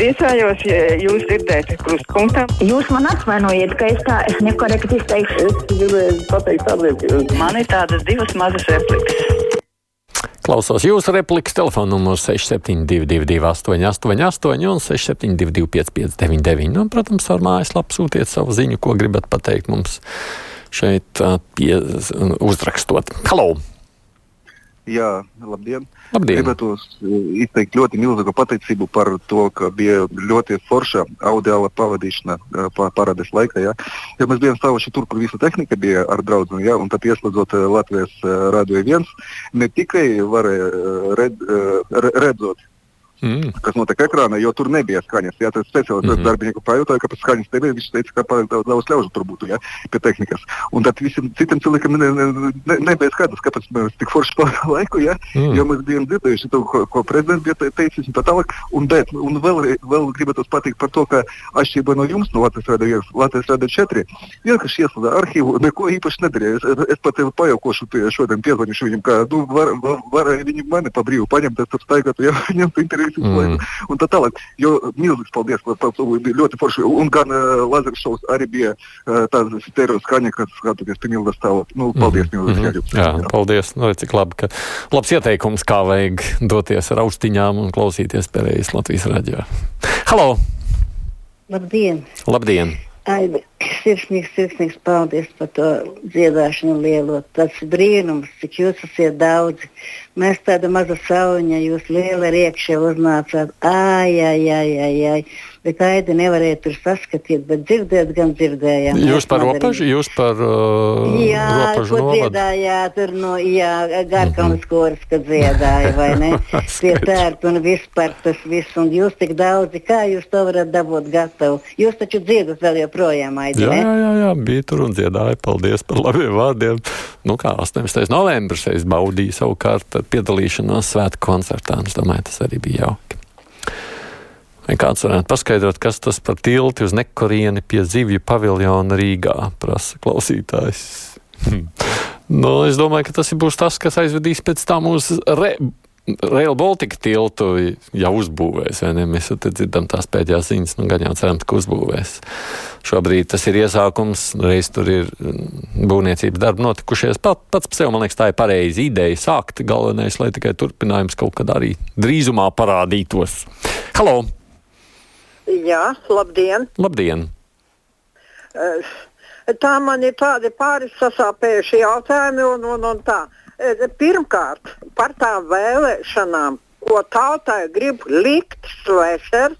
priecājos, ja jūs dzirdētu krustpunktā. Jūs man atvainojiet, ka es tā es nekorekti izteikšu. Es gribēju pateikt lietu. Man ir tādas divas mazas replikas. Klausos jūsu replikas telefona numurs 6722, 888, un 672, 559. Nu, protams, ar mājaslapu sūtiet savu ziņu, ko gribat pateikt mums šeit, pie, uzrakstot. Halo! Jā, labdien! Labdien. Gribētu izteikt ļoti milzīgu pateicību par to, ka bija ļoti forša audiāla pavadīšana parādes laikā. Ja? ja mēs bijām stāvoši tur, kur visa tehnika bija ar draugu, ja? un tad ieslēdzot Latvijas radio viens, ne tikai varēja red, redzot Mm. kas notiek ekrānā, jo tur nebija skaņas. Jā, tas speciālists mm -hmm. darbinieku pajautāja, kāpēc skaņas nebija. Viņš teica, ka pārāk daudz, daudz ļaužu tur būtu jā, pie tehnikas. Un tad visiem citiem cilvēkiem ne, ne, ne, nebija skaidrs, kāpēc mēs tik forši pavadījām laiku, jā, mm. jo mēs bijām dzirdējuši to, ko, ko prezidents bija teicis un tā tālāk. Un, bet, un vēl, vēl gribētu pateikt par to, ka atšķirībā no jums, no Latvijas Rādio 1, Latvijas Rādio 4, vienkārši ieslēdza arhīvu, neko īpaši nedarīja. Es, es pat pajaukošu šodien piezvanīšu viņam, ka nu, var, var, var, viņi mani pa brīvu paņemt, es tur staigātu, ja viņam interviju visu mm. laiku. Un tā tālāk. Jo milzīgs paldies par to. Bija ļoti forši. Un gan uh, Lazars šovs arī bija uh, tāds stereo skaņa, kas skatoties pie milzīgas stāvot. Nu, paldies, mm. milzīgs. Mm. Jā, jā, paldies. Nu, cik labi, ka labs ieteikums, kā vajag doties ar austiņām un klausīties pēdējais Latvijas raģio. Halo! Labdien! Labdien! Aida, sirsnīgs, sirsnīgs paldies par to dziedāšanu lielo. Tas ir brīnums, cik jūs esat daudzi. Mēs tāda maza sauņa, jūs liela riekšē uznācāt. Ai, ai, ai, ai, ai bet Aidi nevarēja tur saskatīt, bet dzirdēt gan dzirdējām. Jūs par robežu, jūs par uh, jā, robežu? Jā, dziedājāt, tur no, jā, Garkalnas mm -hmm. koris, kad dziedāja, vai ne? Pie tērta un vispār tas viss, un jūs tik daudzi, kā jūs to varat dabūt gatavu? Jūs taču dziedat vēl joprojām, Aidi, jā? Jā, jā, jā, bija tur un dziedāja, paldies par labiem vārdiem. Nu kā 18. novembris es baudīju savukārt piedalīšanos svētku koncertā, es domāju, tas arī bija jauki. Vai kāds varētu paskaidrot, kas tas par tilti uz nekorieni pie zivju paviljona Rīgā, prasa klausītājs. Hmm. Nu, es domāju, ka tas būs tas, kas aizvedīs pēc tam uz re, Rail Baltica tiltu jau uzbūvēs, vai ne? Mēs dzirdam tās pēdējās ziņas, nu gan jau ceram, ka uzbūvēs. Šobrīd tas ir iesākums, reiz tur ir mm, būvniecības darbi notikušies. Pat, pats par sevi, man liekas, tā ir pareiza ideja sākt. Galvenais, lai tikai turpinājums kaut kad arī drīzumā parādītos. Halo! Jā, labdien! Labdien. Uh, tā man ir tādi pāris sasāpējuši jautājumi. Un, un, un tā. Uh, pirmkārt, par tām vēlēšanām, ko tautai grib likt Slēšers,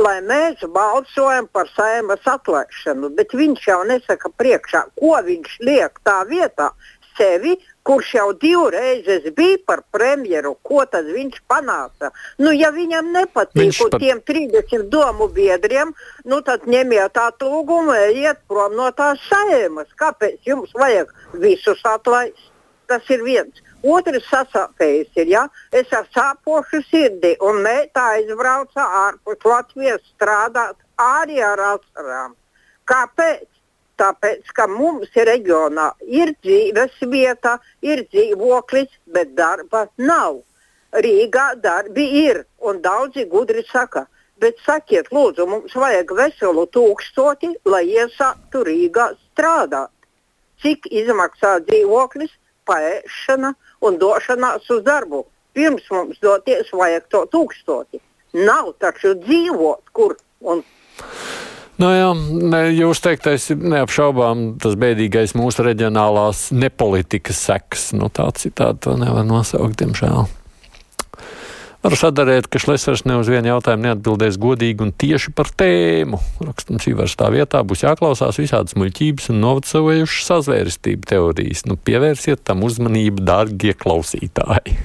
lai mēs balsojam par saimas atlaišanu. Bet viņš jau nesaka priekšā, ko viņš liek tā vietā sevi kurš jau divreiz bija par premjeru, ko tad viņš panāca? Nu, ja viņam nepatīk pat... tiem 30 domu biedriem, nu, tad ņemiet tā lūgumu, ejiet prom no tās sēmas. Kāpēc jums vajag visus atlaist? Tas ir viens. Otrs sasāpējis ir, ja es ar sāpošu sirdi un meitā aizbraucu ārpus Latvijas strādāt arī ar asarām. Kāpēc? Tāpēc, ka mums reģionā ir dzīves vieta, ir dzīvoklis, bet darba nav. Rīgā darbi ir, un daudzi gudri saka, bet sakiet, lūdzu, mums vajag veselu tūkstoti, lai iesāktu Rīgā strādāt. Cik izmaksā dzīvoklis, paēšana un došanās uz darbu? Pirms mums doties vajag to tūkstoti. Nav taču dzīvot, kur un Nu jā, jūs teiktais ir neapšaubām tas bēdīgais mūsu reģionālās nepolitikas seks. Nu, tā citādi to nevar nosaukt, diemžēl. Varu sadarīt, ka Šlesers ne uz vienu jautājumu neatbildēs godīgi un tieši par tēmu. Rakstums īvars tā vietā būs jāklausās visādas muļķības un novecojušas sazvērestību teorijas. Nu, pievērsiet tam uzmanību, dārgie klausītāji.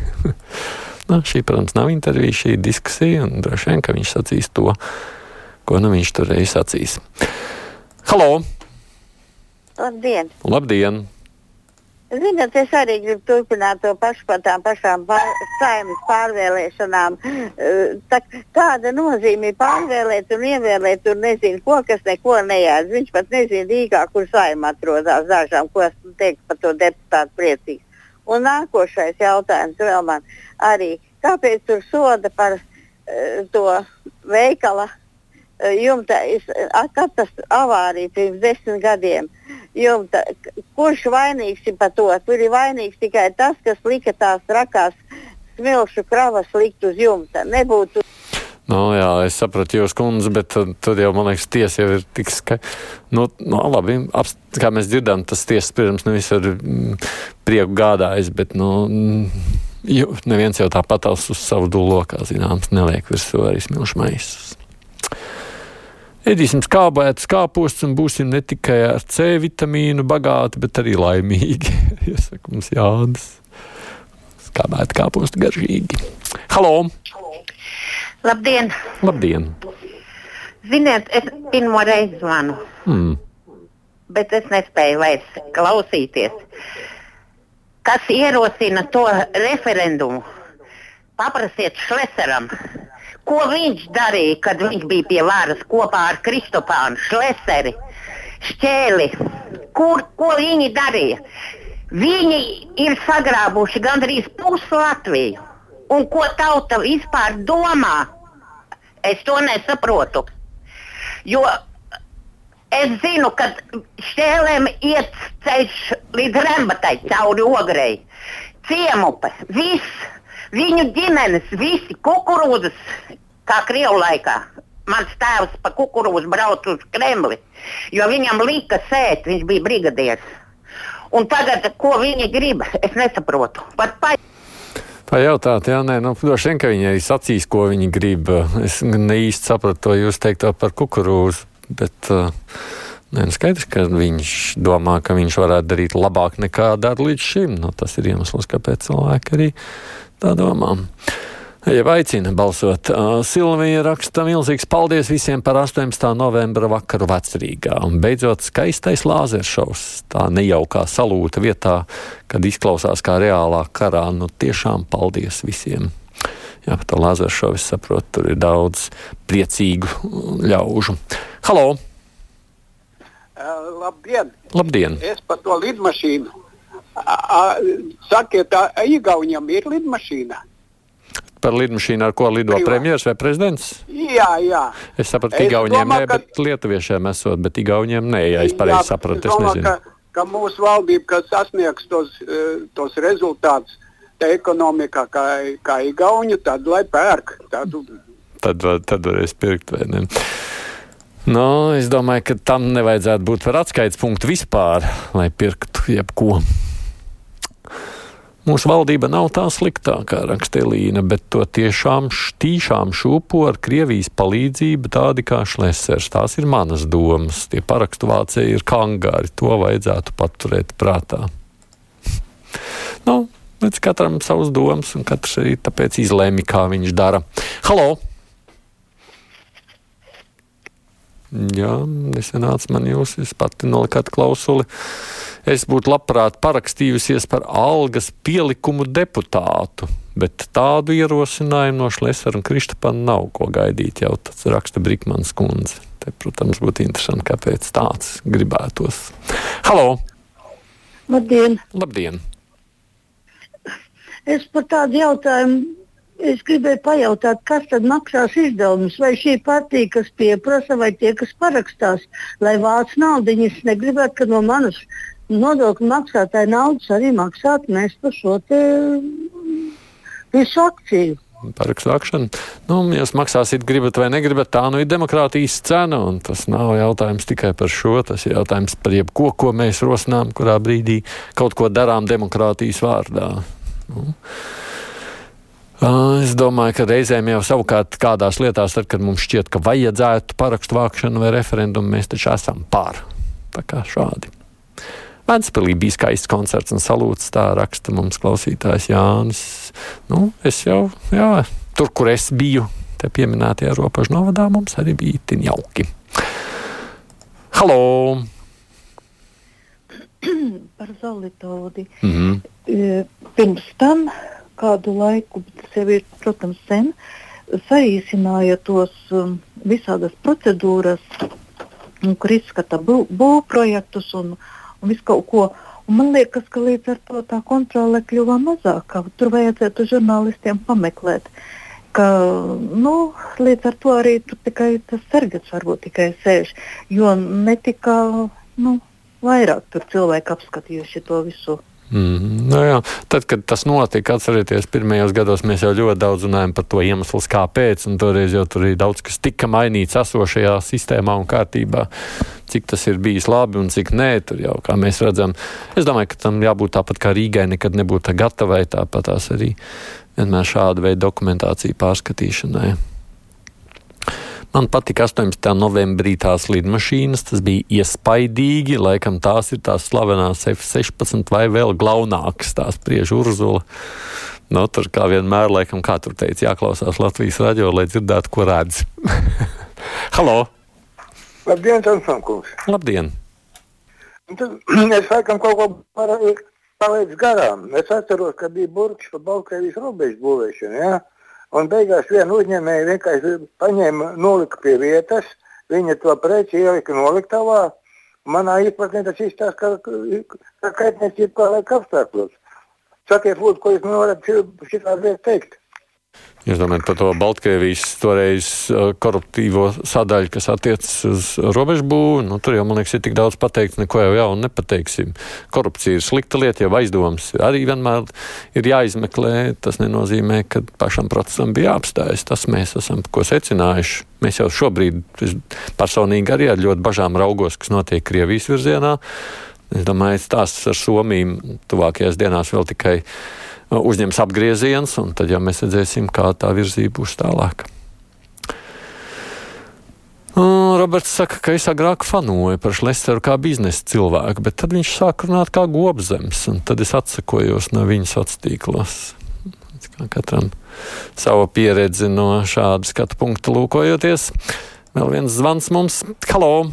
nu, šī, protams, nav intervija, šī ir diskusija, un droši vien, ka viņš sacīs to ko nu viņš tur reiz sacīs. Halo! Labdien! Labdien! Ziniet, es arī gribu turpināt to pašu par tām pašām pār, saimnes pārvēlēšanām. Eh, tā, kāda nozīme ir pārvēlēt un ievēlēt, tur nezinu, ko, kas neko nejādz. Viņš pat nezina Rīgā, kur saima atrodas dažām, ko esmu teikt par to deputātu priecīgs. Un nākošais jautājums vēl man arī, kāpēc tur soda par uh, to veikala uh, jumta katastrofa avārija pirms desmit gadiem. Jumta, kurš vainīgs ir par to? Tur ir vainīgs tikai tas, kas lika tās rakās smilšu kravas likt uz jumta. Nebūtu Nu, jā, es sapratu jūs, kundze, bet tad, tad jau, man liekas, tiesa jau ir tik skaidra. Nu, nu, labi, apst, kā mēs dzirdam, tas tiesas pirms nevis ar mm, prieku gādājis, bet, nu, mm, jo, neviens jau tāpat uz savu dulokā, zināms, neliek virsū arī smilšu maisus. Ēdīsim skābētas kāpostus un būsim ne tikai ar C vitamīnu bagāti, bet arī laimīgi. Iesaka mums Jānis. Skābēta kāposti garšīgi. Halo! Labdien! Labdien! Ziniet, es pirmo reizi zvanu, Mm. bet es nespēju vairs klausīties. Kas ierosina to referendumu? Paprasiet Šleseram, ko viņš darīja, kad viņš bija pie varas kopā ar Kristopānu Šleseri, Šķēli. Kur, ko viņi darīja? Viņi ir sagrābuši gandrīz pusi Latviju. Un ko tauta vispār domā? Es to nesaprotu. Jo es zinu, ka šķēlēm iet ceļš līdz rembatai cauri ogrei. Ciemupe, viss, viņu ģimenes, visi kukurūzas, kā Krievu laikā. Mans tēvs pa kukurūzu brauca uz Kremli, jo viņam lika sēt, viņš bija brigadieris. Un tagad, ko viņi grib, es nesaprotu. Pat pa... Pajautāt, jā, nē, nu, droši vien, ka viņi arī sacīs, ko viņi grib. Es ne īsti sapratu to jūs teikto par kukurūzu, bet uh, nē, nu, skaidrs, ka viņš domā, ka viņš varētu darīt labāk nekā dara līdz šim. Nu, tas ir iemesls, kāpēc cilvēki arī tā domā. Ja aicina balsot, Silvija raksta milzīgs paldies visiem par 18. novembra vakaru vecrīgā. Un beidzot skaistais lāzeršovs, tā nejaukā salūta vietā, kad izklausās kā reālā karā. Nu tiešām paldies visiem. Jā, par to lāzeršovu es saprotu, tur ir daudz priecīgu ļaužu. Halo! Uh, labdien! Labdien! Es par to lidmašīnu. Sakiet, tā Igaunijam ir lidmašīna? Par lidmašīnu, ar ko lido Privā. premjeras vai prezidents? Jā, jā. Es sapratu, Es Igauniem domāju, nē, ka- bet Lietuviešiem esot, bet Igauniem nē, ja es pareizi sapratu, es domāju, nezinu. ka, ka mūsu valdība, kas sasniegs tos, eh, tos rezultātus tā ekonomikā, kā, kā Igaunija, tad lai pērk. Tādu, tad, var- tad varēs pirkt vai ne. Nu, es domāju, ka tam nevajadzētu būt par atskaites punktu vispār, lai pirktu jebko. Mūsu valdība nav tā sliktākā, raksta Elīna, bet to tiešām štīšām šūpo ar Krievijas palīdzību tādi kā šlesers. Tās ir manas domas. Tie parakstu vācēji ir kangāri. To vajadzētu paturēt prātā. nu, līdz katram savas domas, un katrs arī tāpēc izlēma, kā viņš dara. Halo! Jā, nesenāca man jūs, es pati nolikāt klausuli. Es būtu labprāt parakstījusies par algas pielikumu deputātu, bet tādu ierosinājumu no Šlesera un Kristapana nav ko gaidīt, jau tas raksta Brikmans kundze. Te, protams, būtu interesanti, kāpēc tāds gribētos. Halo! Labdien! Labdien! Es par tādu jautājumu es gribēju pajautāt, kas tad maksās izdevumus? Vai šī partija, kas pieprasa, vai tie, kas parakstās, lai vāc naudu, es negribētu, ka no manas nodokļu maksātāja naudas arī maksātu mēs par šo te visu akciju. Parakstāšana. Nu, ja jūs maksāsiet, gribat vai negribat, tā nu ir demokrātijas cena. Tas nav jautājums tikai par šo. Tas ir jautājums par jebko, ko mēs rosinām, kurā brīdī kaut ko darām demokrātijas vārdā. Nu. Es domāju, ka reizēm jau savukārt kādās lietās, tad, kad mums šķiet, ka vajadzētu parakstu vākšanu vai referendumu, mēs taču esam pār. Tā kā šādi. Vēnspilī bija skaists koncerts un salūts, tā raksta mums klausītājs Jānis. Nu, es jau, jā, tur, kur es biju, te pieminētajā robežu novadā, mums arī bija tin jauki. Halo! par Zolītodi. Mhm. E, Pirms tam, kādu laiku, bet tas jau ir, protams, sen, saīsināja tos um, visādas procedūras, un, kur izskata bū- būvprojektus un, un visu kaut ko. Un man liekas, ka līdz ar to tā kontrole kļuva mazāka. Tur vajadzētu žurnālistiem pameklēt, ka, nu, līdz ar to arī tur tikai tas sargats varbūt tikai sēž, jo netika, nu, vairāk tur cilvēki apskatījuši to visu. Mm, nu jā. Tad, kad tas notika, atcerieties, pirmajos gados mēs jau ļoti daudz runājam par to iemeslu, kāpēc. Toreiz jau tur ir daudz kas tika mainīts esošajā sistēmā un kārtībā. Cik tas ir bijis labi un cik nē, tur jau kā mēs redzam. Es domāju, ka tam jābūt tāpat kā Rīgai nekad nebūtu gatavai, tāpat tās arī vienmēr šāda veida dokumentācija pārskatīšanai. Man patika 18. novembrī tās lidmašīnas. Tas bija iespaidīgi. Laikam tās ir tās slavenās F-16 vai vēl glaunākas, tās priež Urzula. Nu, tur kā vienmēr, laikam, kā tur teica, jāklausās Latvijas radio, lai dzirdētu, ko redz. Halo! Labdien, Tomsonkungs! Labdien! Es laikam kaut ko palaidu garām. Es atceros, ka bija burks par Baltkrievijas robežu būvēšanu. Ja? Un beigās viena uzņēmēja vienkārši paņēma, nolika pie vietas, viņa to preci ielika noliktavā. Manā izpratnē tas izstāsta, ka, ka kaitniecība kā laika apstākļos. Sakiet, lūdzu, ko jūs man varat šitā lieta teikt? Jūs domājat par to Baltkrievijas toreiz uh, koruptīvo sadaļu, kas attiecas uz robežu būvu? Nu, tur jau, man liekas, ir tik daudz pateikts, neko jau jaunu nepateiksim. Korupcija ir slikta lieta, jau aizdomas arī vienmēr ir jāizmeklē. Tas nenozīmē, ka pašam procesam bija jāapstājas. Tas mēs esam ko secinājuši. Mēs jau šobrīd, es personīgi arī ar ļoti bažām raugos, kas notiek Krievijas virzienā. Es domāju, stāsts ar Somiju tuvākajās dienās vēl tikai uzņems apgrieziens, un tad jau mēs redzēsim, kā tā virzība būs tālāk. Roberts saka, ka es agrāk fanoju par Šlesteru kā biznesa cilvēku, bet tad viņš sāk runāt kā gobzems, un tad es atsakojos no viņa sociālos tīklos. Katram savu pieredzi no šāda skatu punkta lūkojoties. Vēl viens zvans mums. Halo!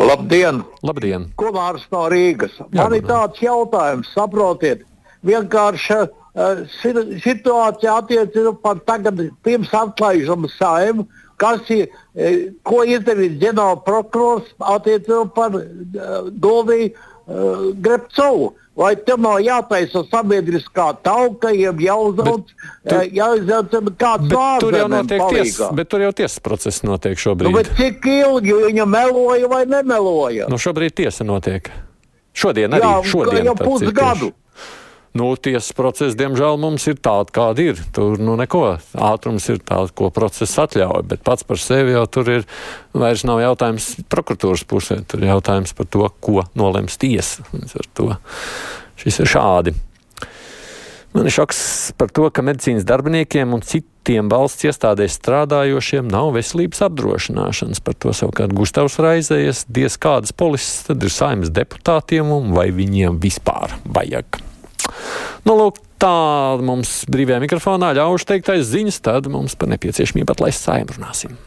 Labdien! Labdien. Kumārs no Rīgas. Jā, Man ir tāds jautājums, saprotiet, vienkārši uh, situācija attiecībā par tagad pirms atlaižam saimu, kas ir, uh, ko izdarīs ģenerāla prokurors attiecībā par uh, Goviju uh, Grepcovu. Vai tam nav jātaisa sabiedriskā tauka, jeb jāuzauc, jāizauc kāds vārds? Tur jau notiek tiesas, bet tur jau tiesas process notiek šobrīd. Nu, bet cik ilgi viņa meloja vai nemeloja? Nu, šobrīd tiesa notiek. Šodien arī. Jā, šodien, jau pusgadu. Nu, tiesas process, diemžēl, mums ir tāds, kāda ir. Tur nu neko. Ātrums ir tāds, ko process atļauj, bet pats par sevi jau tur ir. Vairs nav jautājums prokuratūras pusē, tur ir jautājums par to, ko nolems tiesa. Šis ir šādi. Man ir šoks par to, ka medicīnas darbiniekiem un citiem valsts iestādēs strādājošiem nav veselības apdrošināšanas. Par to savukārt Gustavs raizējies, diez kādas polises tad ir saimnes deputātiem un vai viņiem vispār vajag. Nu, lūk, tā mums brīvajā mikrofonā ļaušu teiktais ziņas, tad mums par nepieciešamību atlaist saimnu runāsim.